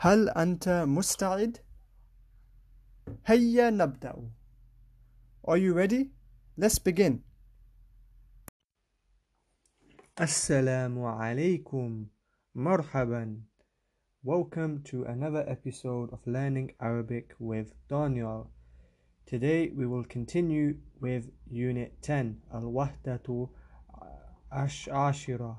هل أنت مستعد؟ هيا نبدأ. Are you ready? Let's begin. السلام عليكم مرحبا Welcome to another episode of Learning Arabic with Daniel. Today we will continue with Unit 10 Al-Wahdatu Ashira.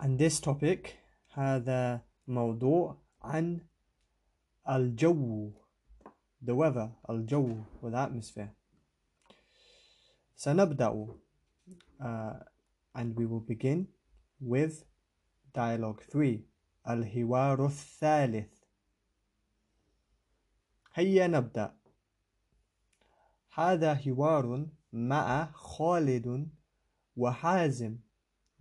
And this topic هذا موضوع عن الجو the weather الجو the atmosphere سنبدأ uh, and we will begin with dialogue 3 الحوار الثالث هيا نبدأ هذا حوار مع خالد وحازم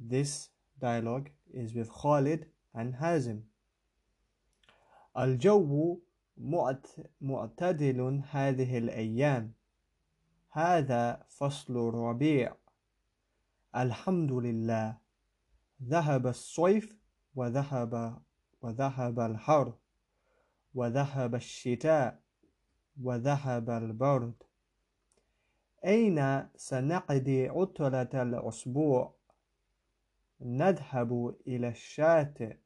This dialogue is with Khalid and Hazim الجو معتدل هذه الأيام. هذا فصل الربيع. الحمد لله. ذهب الصيف وذهب وذهب الحر. وذهب الشتاء وذهب البرد. أين سنقضي عطلة الأسبوع؟ نذهب إلى الشاطئ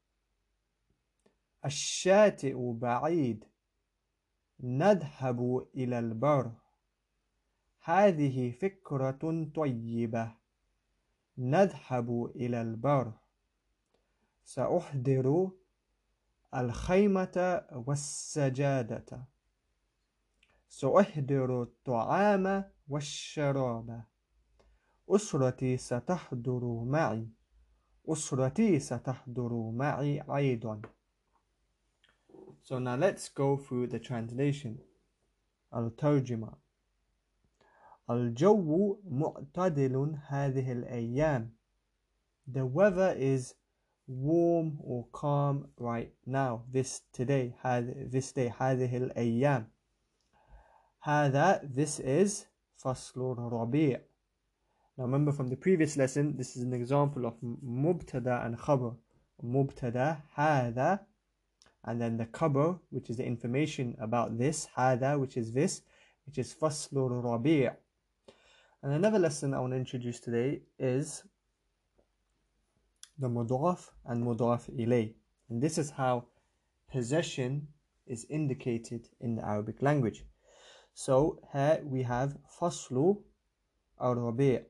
الشاطئ بعيد. نذهب إلى البر. هذه فكرة طيبة. نذهب إلى البر. سأحضر الخيمة والسجادة. سأحضر الطعام والشراب. أسرتي ستحضر معي. أسرتي ستحضر معي أيضا. So now let's go through the translation الترجمة الجو معتدل هذه الأيام The weather is warm or calm right now this today this day هذه الأيام هذا this is فصل الربيع Now remember from the previous lesson, this is an example of mubtada and khabar. Mubtada, hada, and then the khabar, which is the information about this, hada, which is this, which is faslur rabi' And another lesson I want to introduce today is the mudaf and mudaf ilay. And this is how possession is indicated in the Arabic language. So here we have faslu al-rabi'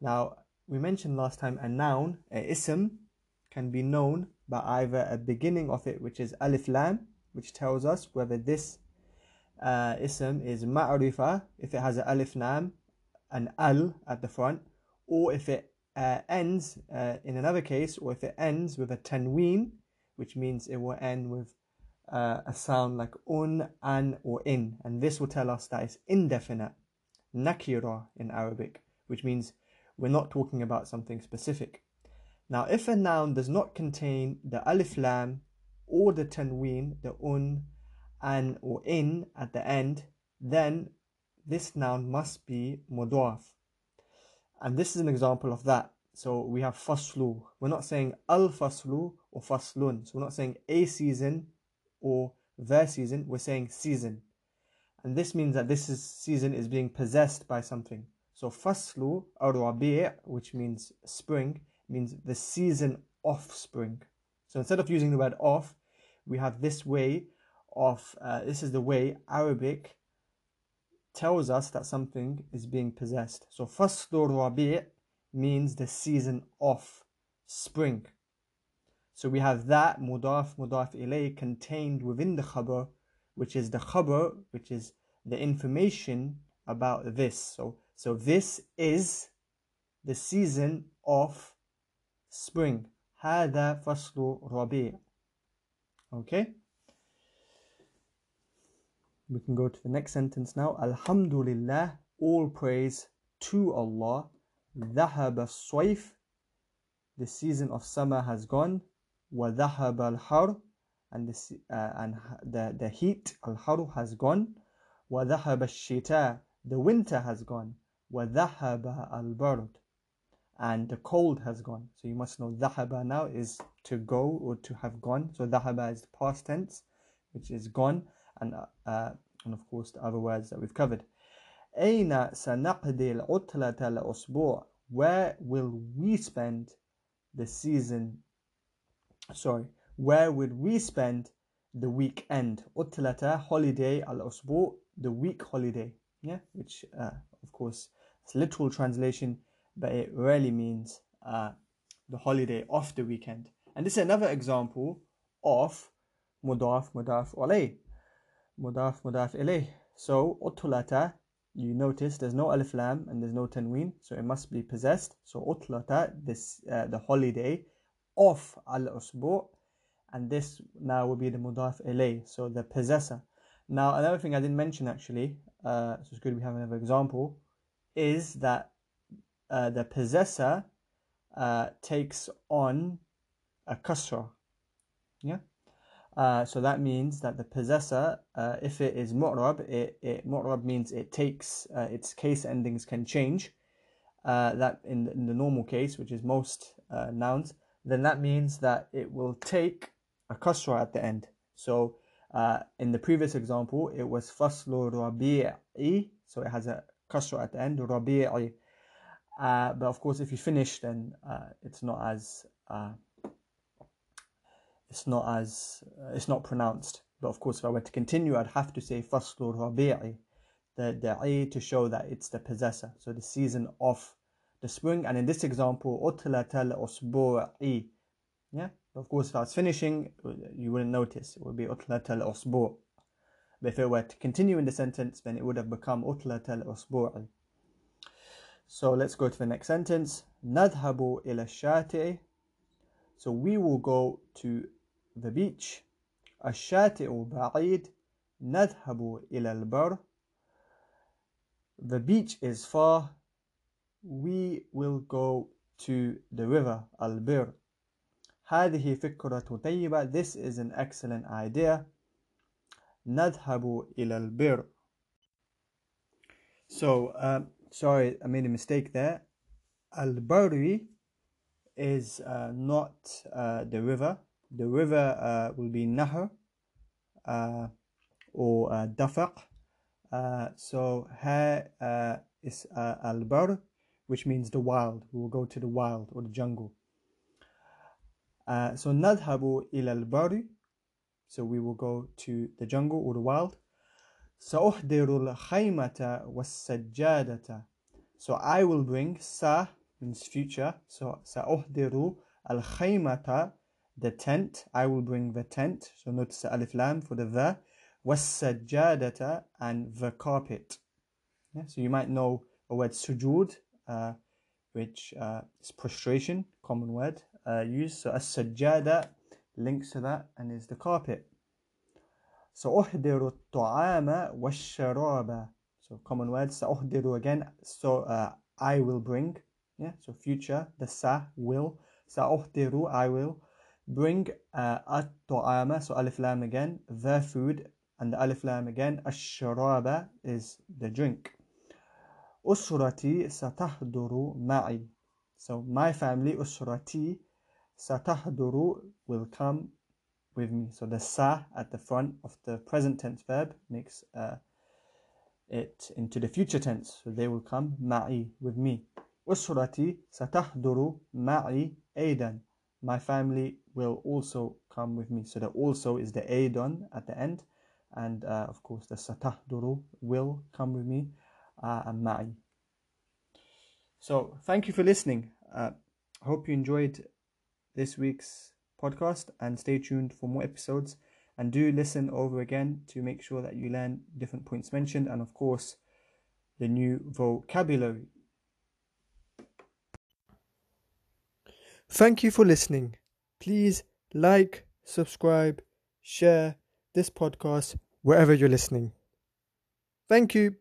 Now, we mentioned last time a noun, a ism, can be known by either a beginning of it, which is alif lam, which tells us whether this uh, ism is ma'rifa, if it has an alif lam, an al at the front, or if it uh, ends uh, in another case, or if it ends with a tanween, which means it will end with uh, a sound like un, an, or in, and this will tell us that it's indefinite, nakira in Arabic, which means we're not talking about something specific. Now, if a noun does not contain the alif lam or the tanween, the un, an, or in at the end, then this noun must be mudaf. And this is an example of that. So we have faslu. We're not saying al faslu or faslun. So we're not saying a season or the season. We're saying season. And this means that this is, season is being possessed by something. So faslu ar-rabi' which means spring means the season of spring. So instead of using the word of, we have this way of uh, this is the way Arabic tells us that something is being possessed. So faslu rabi' means the season of spring. So we have that mudaf mudaf ilay contained within the khabar, which is the khabar, which is the information about this. So so this is the season of spring. هذا فصل ربيع. Okay. We can go to the next sentence now. Alhamdulillah, all praise to Allah. ذهب الصيف, the season of summer has gone. وذهب الحر, and the, uh, and the, the heat, al has gone. وذهب الشتاء, the winter has gone. وذهب البرد and the cold has gone. So you must know dhahaba now is to go or to have gone. So dhahaba is the past tense, which is gone, and uh, and of course the other words that we've covered. أين سنقضي العطلة الأسبوع? Where will we spend the season? Sorry, where would we spend the weekend? عطلة holiday الأسبوع the week holiday. Yeah, which uh, of course it's literal translation, but it really means uh, the holiday of the weekend. And this is another example of mudaf mudaf alayh. Mudaf mudaf alayh. So utlata, you notice there's no alif lam and there's no tanween, so it must be possessed. So utlata, this uh, the holiday of al usbu, and this now will be the mudaf alayh, so the possessor. Now another thing I didn't mention actually, uh, so it's good we have another example, is that uh, the possessor uh, takes on a kasra. Yeah. Uh, so that means that the possessor, uh, if it is mu'rab, it, it mu'rab means it takes uh, its case endings can change. That in, in the normal case, which is most nouns, then that means that it will take a kasra at the end. So in the previous example, it was faslu rabi'i, so it has a kasra at the end, rabi'i. Uh, but of course, if you finish, then uh, it's not as uh, it's not as uh, it's not pronounced. But of course, if I were to continue, I'd have to say faslu rabi'i, the a to show that it's the possessor. So the season of the spring. And in this example, utlat al usbu'i. Yeah. But of course, if I was finishing, you wouldn't notice. It would be utlat al usbu'. But if it were to continue in the sentence, then it would have become utlat al usbu'i. So let's go to the next sentence. نذهب إلى الشاطئ. So we will go to the beach الشاطئ بعيد نذهب إلى البر The beach is far We will go to the river البر هذه فكرة طيبة This is an excellent idea نذهب إلى البر So, um, sorry, I made a mistake there. Al-Bari is uh, not uh, the river. The river uh, will be Nahr uh, or uh, Dafaq. Uh, so is uh, Al-Bar, which means the wild. We will go to the wild or the jungle. So nadhabu ila al So we will go to the jungle or the wild. سأحضر الخيمة والسجادة. So I will bring sa means future. So سأحضر الخيمة the tent. I will bring the tent. So notice the alif lam for the the. والسجادة and the carpet. Yeah, so you might know a word sujud, uh, which uh, is prostration, common word uh, used. So as-sajjada links to that and is the carpet. So أحضر الطعام والشراب. So common word. سأحضر again. So uh, I will bring. Yeah. So future. The sa will. سأحضر I will bring uh, at-ta'ama, so alif lam again, the food, and the alif lam again, ash-sharaba is the drink. Usrati satahduru ma'i. So my family, usrati, satahduru will come with me. So the sa at the front of the present tense verb makes uh, it into the future tense. So they will come ma'i with me. Usrati satahduru ma'i aidan my family will also come with me. So the also is the aidan at the end, and uh, of course the satahduru will come with me uh, and ma'i. So thank you for listening. Uh, I hope you enjoyed this week's podcast and stay tuned for more episodes and do listen over again to make sure that you learn different points mentioned and of course the new vocabulary Thank you for listening. Please like, subscribe, share this podcast wherever you're listening. Thank you.